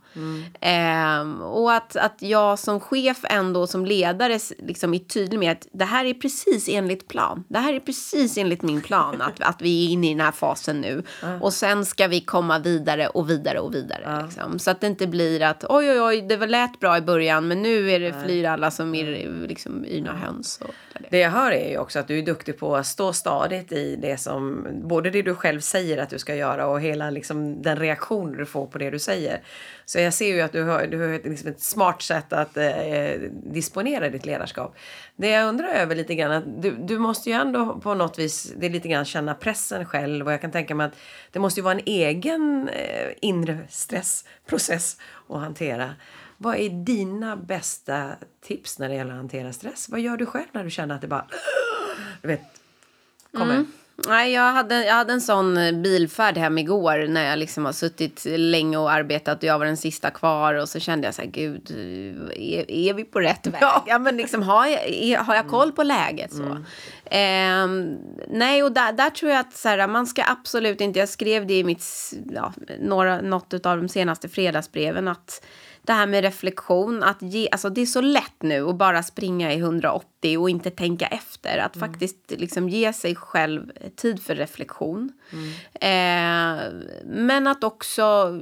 Ehm, och att, att jag som chef ändå som ledare liksom är tydlig med att det här är precis enligt plan. Det här är precis enligt min plan att, att vi är inne i den här fasen nu. Och sen ska vi komma vidare och vidare och vidare. Liksom. Så att det inte blir att oj oj oj det var lät bra i början men nu är det flyr alla som är liksom yrna höns. Och det. Det jag hör är ju också att du är duktig på att stå stadigt i det som, både det du själv säger att du ska göra och hela liksom den reaktion du får på det du säger. Så jag ser ju att du har, du har liksom ett smart sätt att eh, disponera ditt ledarskap. Det jag undrar över lite grann, att du, du måste ju ändå på något vis, det är lite grann känna pressen själv och jag kan tänka mig att det måste ju vara en egen eh, inre stressprocess att hantera. Vad är dina bästa tips när det gäller att hantera stress? Vad gör du själv när du känner att det bara... Du vet, kommer. Mm. Nej, jag hade, jag hade en sån eh, bilfärd hem igår när jag liksom har suttit länge och arbetat och jag var den sista kvar och så kände jag så här, gud, är, är vi på rätt väg? Ja. men liksom, har, jag, är, har jag koll på läget så? Ehm, nej, och där, där tror jag att så här, man ska absolut inte, jag skrev det i mitt, ja, några, något av de senaste fredagsbreven att det här med reflektion. Att ge, alltså det är så lätt nu att bara springa i 180 och inte tänka efter. Att mm. faktiskt liksom ge sig själv tid för reflektion. Mm. Eh, men att också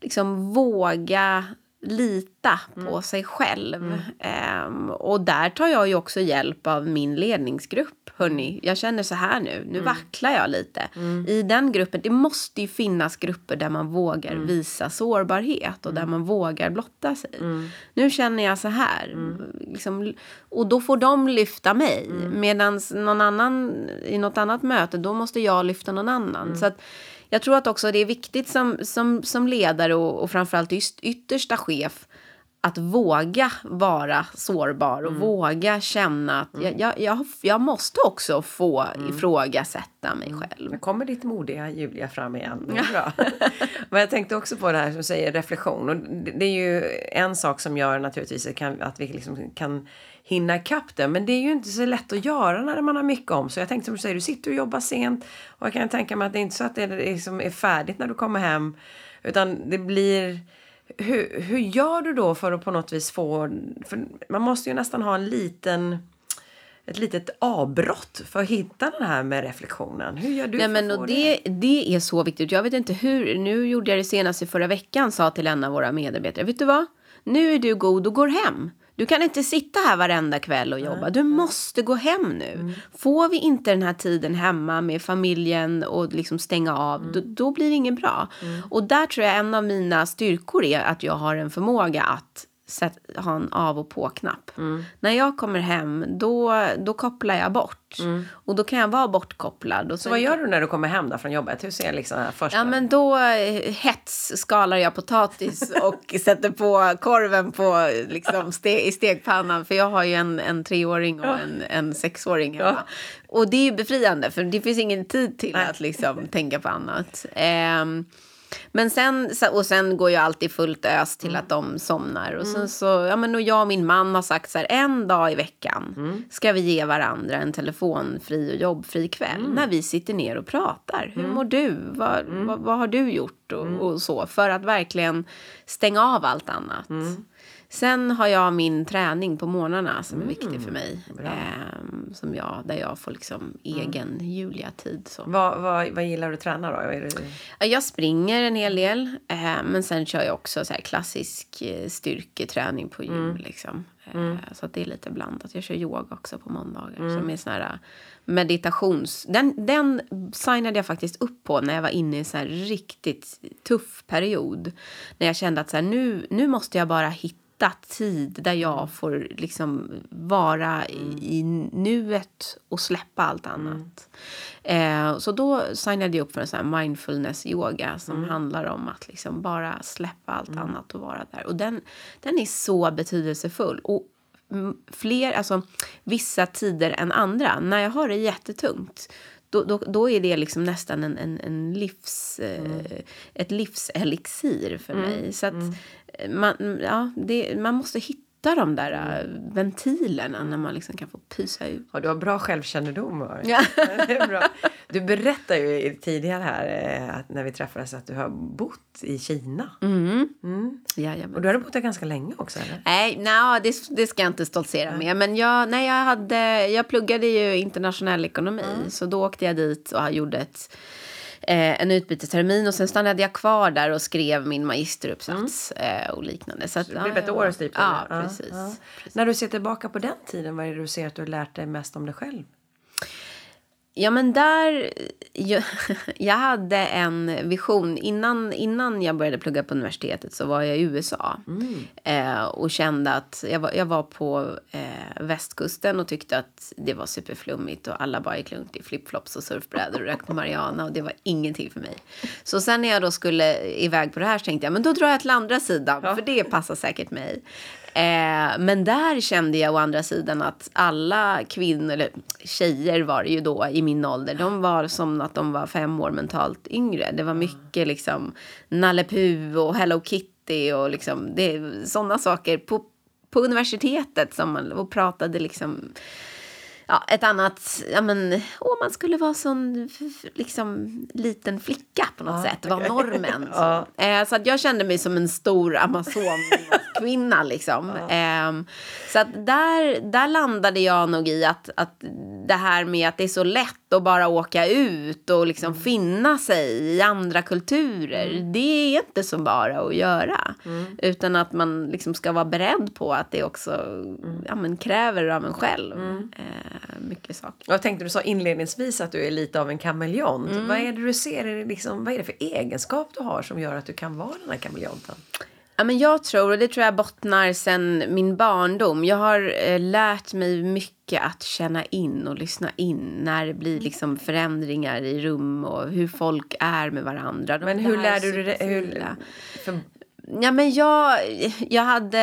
liksom våga lita mm. på sig själv. Mm. Um, och där tar jag ju också hjälp av min ledningsgrupp. Hörni, jag känner så här nu, nu mm. vacklar jag lite. Mm. I den gruppen, det måste ju finnas grupper där man vågar mm. visa sårbarhet och där mm. man vågar blotta sig. Nu känner jag så här. Liksom, och då får de lyfta mig. Mm. Medan någon annan, i något annat möte, då måste jag lyfta någon annan. Så att, jag tror att också det är viktigt som, som, som ledare och, och framförallt yttersta chef att våga vara sårbar och mm. våga känna att mm. jag, jag, jag, måste också få mm. ifrågasätta mig mm. själv. Nu kommer ditt modiga Julia fram igen. Bra. Men jag tänkte också på det här som säger reflektion. Och det är ju en sak som gör naturligtvis att vi liksom kan hinna ikapp det. Men det är ju inte så lätt att göra när man har mycket om. Så jag tänkte som du säger, du sitter och jobbar sent. Och jag kan tänka mig att det är inte så att det liksom är färdigt när du kommer hem. Utan det blir... Hur, hur gör du då för att på något vis få... För man måste ju nästan ha en liten ett litet avbrott för att hitta den här med reflektionen. Hur gör du Nej, men, och det, det? det är så viktigt. Jag vet inte hur. Nu gjorde jag det senast i förra veckan. Sa till en av våra medarbetare. Vet du vad? Nu är du god och går hem. Du kan inte sitta här varenda kväll och jobba. Du måste gå hem nu. Mm. Får vi inte den här tiden hemma med familjen och liksom stänga av, mm. då, då, blir det inget bra. Mm. Och där tror jag en av mina styrkor är att jag har en förmåga att sätt, ha en av och på-knapp. Mm. När jag kommer hem, då, då kopplar jag bort. Mm. Och då kan jag vara bortkopplad. Och så vad gör du när du kommer hem då från jobbet? Hur ser liksom första? Ja, men då eh, hetsskalar jag potatis och sätter på korven på, liksom, ste i stegpannan. För jag har ju en, en treåring och ja. en, en sexåring hemma. Ja. Och det är befriande, för det finns ingen tid till Nej. att liksom, tänka på annat. Um, men sen, och sen går ju alltid fullt ös till mm. att de somnar. Och sen mm. så, ja men och jag och min man har sagt så här, en dag i veckan mm. ska vi ge varandra en telefonfri och jobbfri kväll. Mm. När vi sitter ner och pratar. Hur mm. mår du? Vad, vad, vad, har du gjort? Och, och, så. För att verkligen stänga av allt annat. Sen har jag min träning på morgnarna som är mm, viktig för mig. Eh, som jag, där jag får liksom mm. egen Julia-tid. Vad, vad, vad gillar du att träna då? Är det... Jag springer en hel del. Eh, men sen kör jag också så klassisk eh, styrketräning på gym. Mm. Liksom. Eh, mm. Så det är lite blandat. Jag kör yoga också på måndagar. Mm. Som är sån här meditations... Den, den signade jag faktiskt upp på när jag var inne i en så riktigt tuff period. När jag kände att så här, nu, nu måste jag bara hitta hitta tid där jag mm. får liksom vara mm. i, nuet och släppa allt mm. annat. Mm. Eh, så då signade jag upp för en sån här mindfulness yoga som mm. handlar om att liksom bara släppa allt mm. annat och vara där. Och den, den är så betydelsefull. Och fler, alltså vissa tider än andra. När jag har det jättetungt då, då, då är det liksom nästan en, en, en livs, mm. eh, ett livselixir för mm. mig. Så mm. man, ja, det, man måste hitta de där uh, ventilerna när man liksom kan få pysa ut. Ja, du har bra självkännedom. Ja. det är bra. Du berättade ju tidigare här eh, att när vi träffades att du har bott i Kina. Mm. Mm. Och du hade bott där ganska länge också? Eller? Nej, no, det, det ska jag inte stoltsera med. Men jag, nej, jag, hade, jag pluggade ju internationell ekonomi. Mm. Så då åkte jag dit och gjorde ett eh, en utbytestermin och sen stannade jag kvar där och skrev min magisteruppsats mm. eh, och liknande. Så att, det blev ett år typ? Ja, precis, ja, precis. När du ser tillbaka på den tiden, vad är det du ser att du har lärt dig mest om dig själv? Ja, men där... Jag, jag, hade en vision. Innan, innan jag började plugga på universitetet så var jag i USA. Mm. Eh, och kände att... Jag var, jag var på eh, västkusten och tyckte att det var superflummigt och alla bara gick lugnt i flipflops och surfbrädor och rökte marijuana och det var ingenting för mig. Så sen när jag då skulle iväg på det här så tänkte jag men då drar jag till andra sidan ja. för det passar säkert mig. Eh, men där kände jag å andra sidan att alla kvinnor, eller tjejer var det ju då i min ålder, de var som att de var fem år mentalt yngre. Det var mycket liksom Nalle Puh och Hello Kitty och liksom sådana saker på, på universitetet som man och pratade liksom Ja, ett annat, ja men, åh, man skulle vara sån liksom liten flicka på något Ja, sätt, var okej. normen. Ja. Så. Eh, så att jag kände mig som en stor Amazon-kvinna liksom. Eh, så att där, där landade jag nog i att, att det här med att det är så lätt att bara åka ut och liksom finna sig i andra kulturer, det är inte så bara att göra. Utan att man liksom ska vara beredd på att det också ja, men kräver av en själv eh, mycket saker. Jag tänkte du sa inledningsvis att du är lite av en kameleont. Vad är det du ser? Är det liksom, vad är det för egenskap du har som gör att du kan vara den här kameleonten? Ja, men jag tror, och det tror jag bottnar sen min barndom. Jag har eh, lärt mig mycket att känna in och lyssna in när det blir liksom förändringar i rum och hur folk är med varandra. Men hur lärde du dig? Hur, för, Ja, men jag, jag, hade,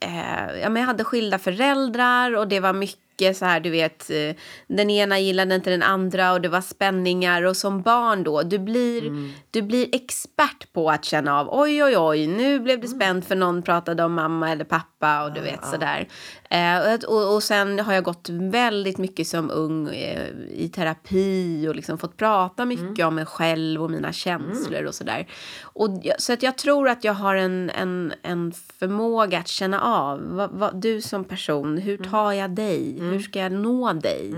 eh, ja, men jag hade skilda föräldrar och det var mycket så här, du vet, eh, den ena gillade inte den andra och det var spänningar och som barn då, du blir, du blir expert på att känna av, oj, oj, oj, nu blev det spänt för någon pratade om mamma eller pappa och du vet sådär. Eh, och, och sen har jag gått väldigt mycket som ung eh, i terapi och liksom fått prata mycket om mig själv och mina känslor och sådär. Och, jag- så att jag tror att jag har en, en, en förmåga att känna av, vad, vad, du som person, hur tar jag dig? Hur ska jag nå dig?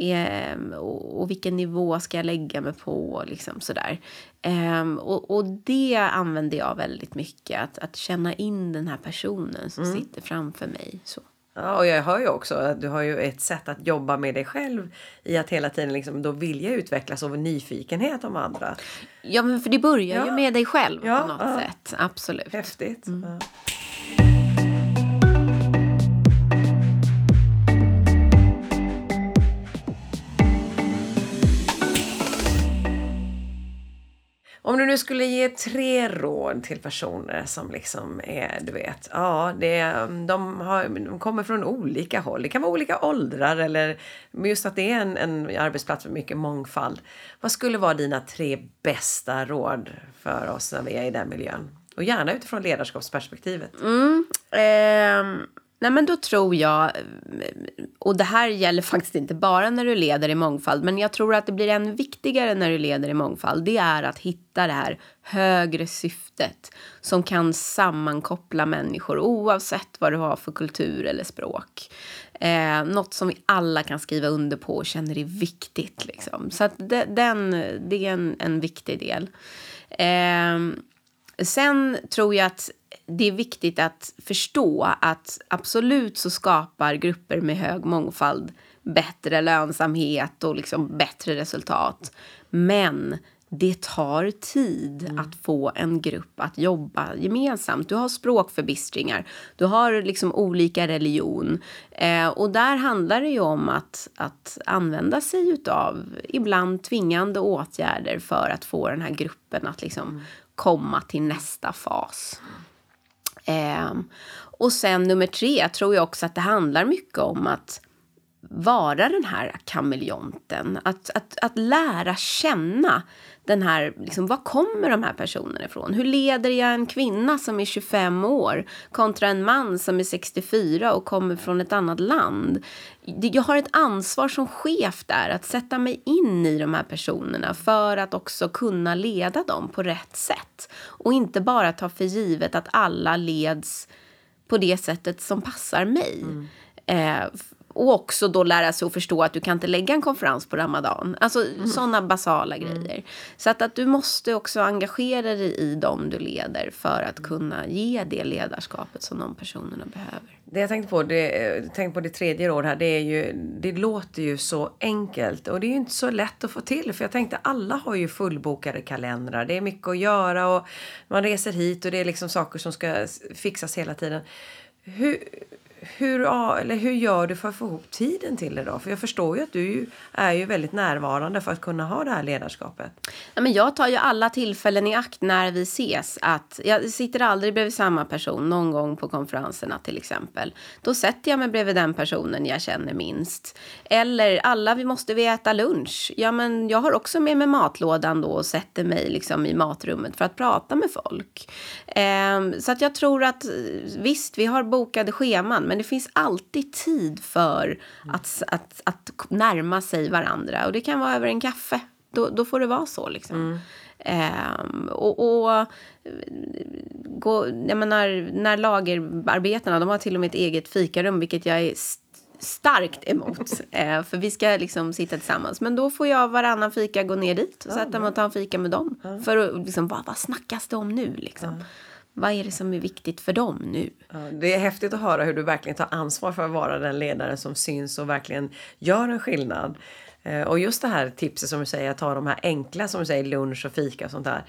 Ehm, och, och vilken nivå ska jag lägga mig på? Liksom sådär. Ehm, och, och det använder jag väldigt mycket, att, att känna in den här personen som sitter framför mig. Så. ja, och jag hör ju också att du har ju ett sätt att jobba med dig själv i att hela tiden liksom då vilja utvecklas av nyfikenhet om andra. Ja, men för det börjar ju Ja. med dig själv Ja, på något ja. sätt. Absolut. Häftigt. Ja. Om du nu skulle ge tre råd till personer som liksom är, du vet, ja, det, de, har, de kommer från olika håll. Det kan vara olika åldrar eller just att det är en, en arbetsplats med mycket mångfald. Vad skulle vara dina tre bästa råd för oss när vi är i den miljön? Och gärna utifrån ledarskapsperspektivet. Mm, ehm, nej men då tror jag, och det här gäller faktiskt inte bara när du leder i mångfald, men jag tror att det blir än viktigare när du leder i mångfald. Det är att hitta det här högre syftet som kan sammankoppla människor oavsett vad du har för kultur eller språk. Eh, något som vi alla kan skriva under på och känner är viktigt. Liksom. Så att det, den, det är en, en viktig del. Eh, Sen tror jag att det är viktigt att förstå att absolut så skapar grupper med hög mångfald bättre lönsamhet och liksom bättre resultat. Men det tar tid att få en grupp att jobba gemensamt. Du har språkförbistringar, du har liksom olika religion. Eh, och där handlar det ju om att, att använda sig utav ibland tvingande åtgärder för att få den här gruppen att liksom komma till nästa fas. Ehm, och sen nummer tre tror jag också att det handlar mycket om att vara den här kameleonten. Att, att, att lära känna den här, liksom, var kommer de här personerna ifrån? Hur leder jag en kvinna som är 25 år kontra en man som är 64 och kommer från ett annat land? Jag har ett ansvar som chef där att sätta mig in i de här personerna för att också kunna leda dem på rätt sätt. Och inte bara ta för givet att alla leds på det sättet som passar mig. Eh, f- och också då lära sig att förstå att du kan inte lägga en konferens på ramadan. Alltså sådana basala grejer. Så att, att du måste också engagera dig i dem du leder för att kunna ge det ledarskapet som de personerna behöver. Det jag tänkte på, det, jag tänkte på det tredje råd här, det är ju, det låter ju så enkelt och det är ju inte så lätt att få till för jag tänkte alla har ju fullbokade kalendrar, det är mycket att göra och man reser hit och det är liksom saker som ska fixas hela tiden. Hur, hur, eller hur gör du för att få ihop tiden till det då? För jag förstår ju att du är ju väldigt närvarande för att kunna ha det här ledarskapet. Ja, men jag tar ju alla tillfällen i akt när vi ses. Att jag sitter aldrig bredvid samma person någon gång på konferenserna till exempel. Då sätter jag mig bredvid den personen jag känner minst. Eller alla vi måste vi äta lunch. Ja, men jag har också med mig matlådan då och sätter mig liksom i matrummet för att prata med folk. Ehm, så att jag tror att eh, visst, vi har bokade scheman, men det finns alltid tid för att, att, att närma sig varandra. Och det kan vara över en kaffe. Då, då får det vara så liksom. Um, och, och gå, jag menar, när lagerarbetarna, de har till och med ett eget fikarum, vilket jag är starkt emot. eh, för vi ska liksom sitta tillsammans. Men då får jag varannan fika gå ner dit och sätta mig och ta en fika med dem. Ja. För att liksom, vad, vad snackas det om nu liksom? Ja. Vad är det som är viktigt för dem nu? Det är häftigt att höra hur du verkligen tar ansvar för att vara den ledare som syns och verkligen gör en skillnad. Eh, och just det här tipset som du säger, att ta de här enkla som du säger lunch och fika och sånt där.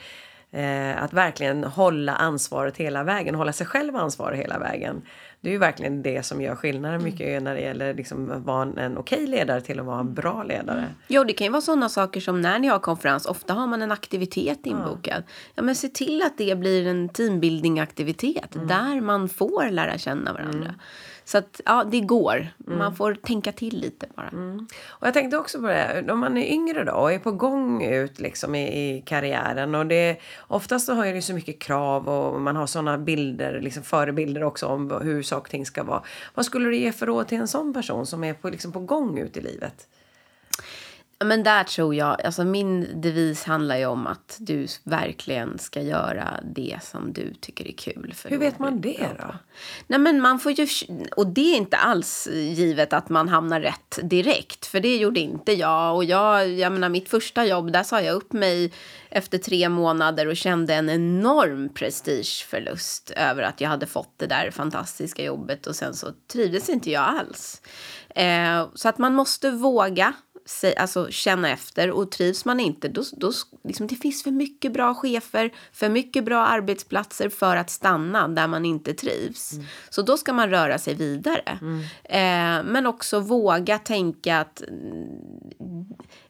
Eh, att verkligen hålla ansvaret hela vägen, hålla sig själv ansvarig hela vägen. Det är ju verkligen det som gör skillnaden mycket mm. när det gäller liksom att vara en okej ledare till att vara en bra ledare. Jo, det kan ju vara sådana saker som när ni har konferens, ofta har man en aktivitet inbokad. Ja, ja men se till att det blir en teambuilding aktivitet mm. där man får lära känna varandra. Mm. Så att ja, det går. Mm. Man får tänka till lite bara. Mm. Och jag tänkte också på det, om man är yngre då och är på gång ut liksom i, i karriären och det oftast så har ju det så mycket krav och man har sådana bilder, liksom förebilder också om hur saker och ting ska vara. Vad skulle du ge för råd till en sån person som är på, liksom på gång ut i livet? Men där tror jag, alltså min devis handlar ju om att du verkligen ska göra det som du tycker är kul. Hur vet man det då? Nej men man får ju, och det är inte alls givet att man hamnar rätt direkt. För det gjorde inte jag. Och jag, jag menar mitt första jobb, där sa jag upp mig efter tre månader och kände en enorm prestigeförlust över att jag hade fått det där fantastiska jobbet och sen så trivdes inte jag alls. Eh, så att man måste våga alltså, känna efter och trivs man inte, då, då liksom, det finns för mycket bra chefer, för mycket bra arbetsplatser för att stanna där man inte trivs. Mm. Så då ska man röra sig vidare. Mm. Eh, men också våga tänka att,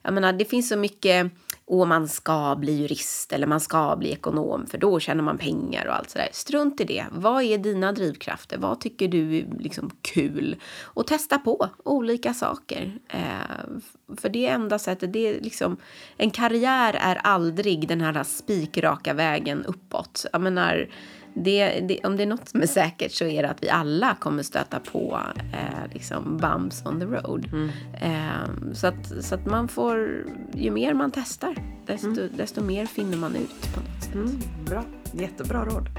jag menar, det finns så mycket och man ska bli jurist eller man ska bli ekonom för då tjänar man pengar och allt sådär. Strunt i det. Vad är dina drivkrafter? Vad tycker du är liksom kul? Och testa på olika saker. Eh, för det enda sättet, det är liksom, en karriär är aldrig den här spikraka vägen uppåt. Jag menar, det, det, om det är något som är säkert så är det att vi alla kommer stöta på eh, liksom bumps on the road. Mm. Eh, så, att, så att man får, ju mer man testar, desto, mm. desto mer finner man ut på något sätt. Mm. Bra, jättebra råd.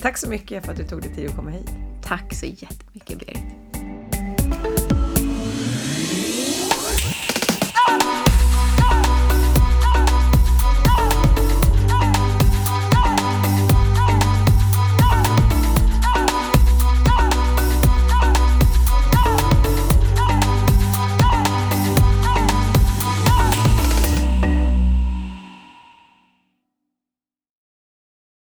Tack så mycket för att du tog dig tid att komma hit. Tack så jättemycket Berit.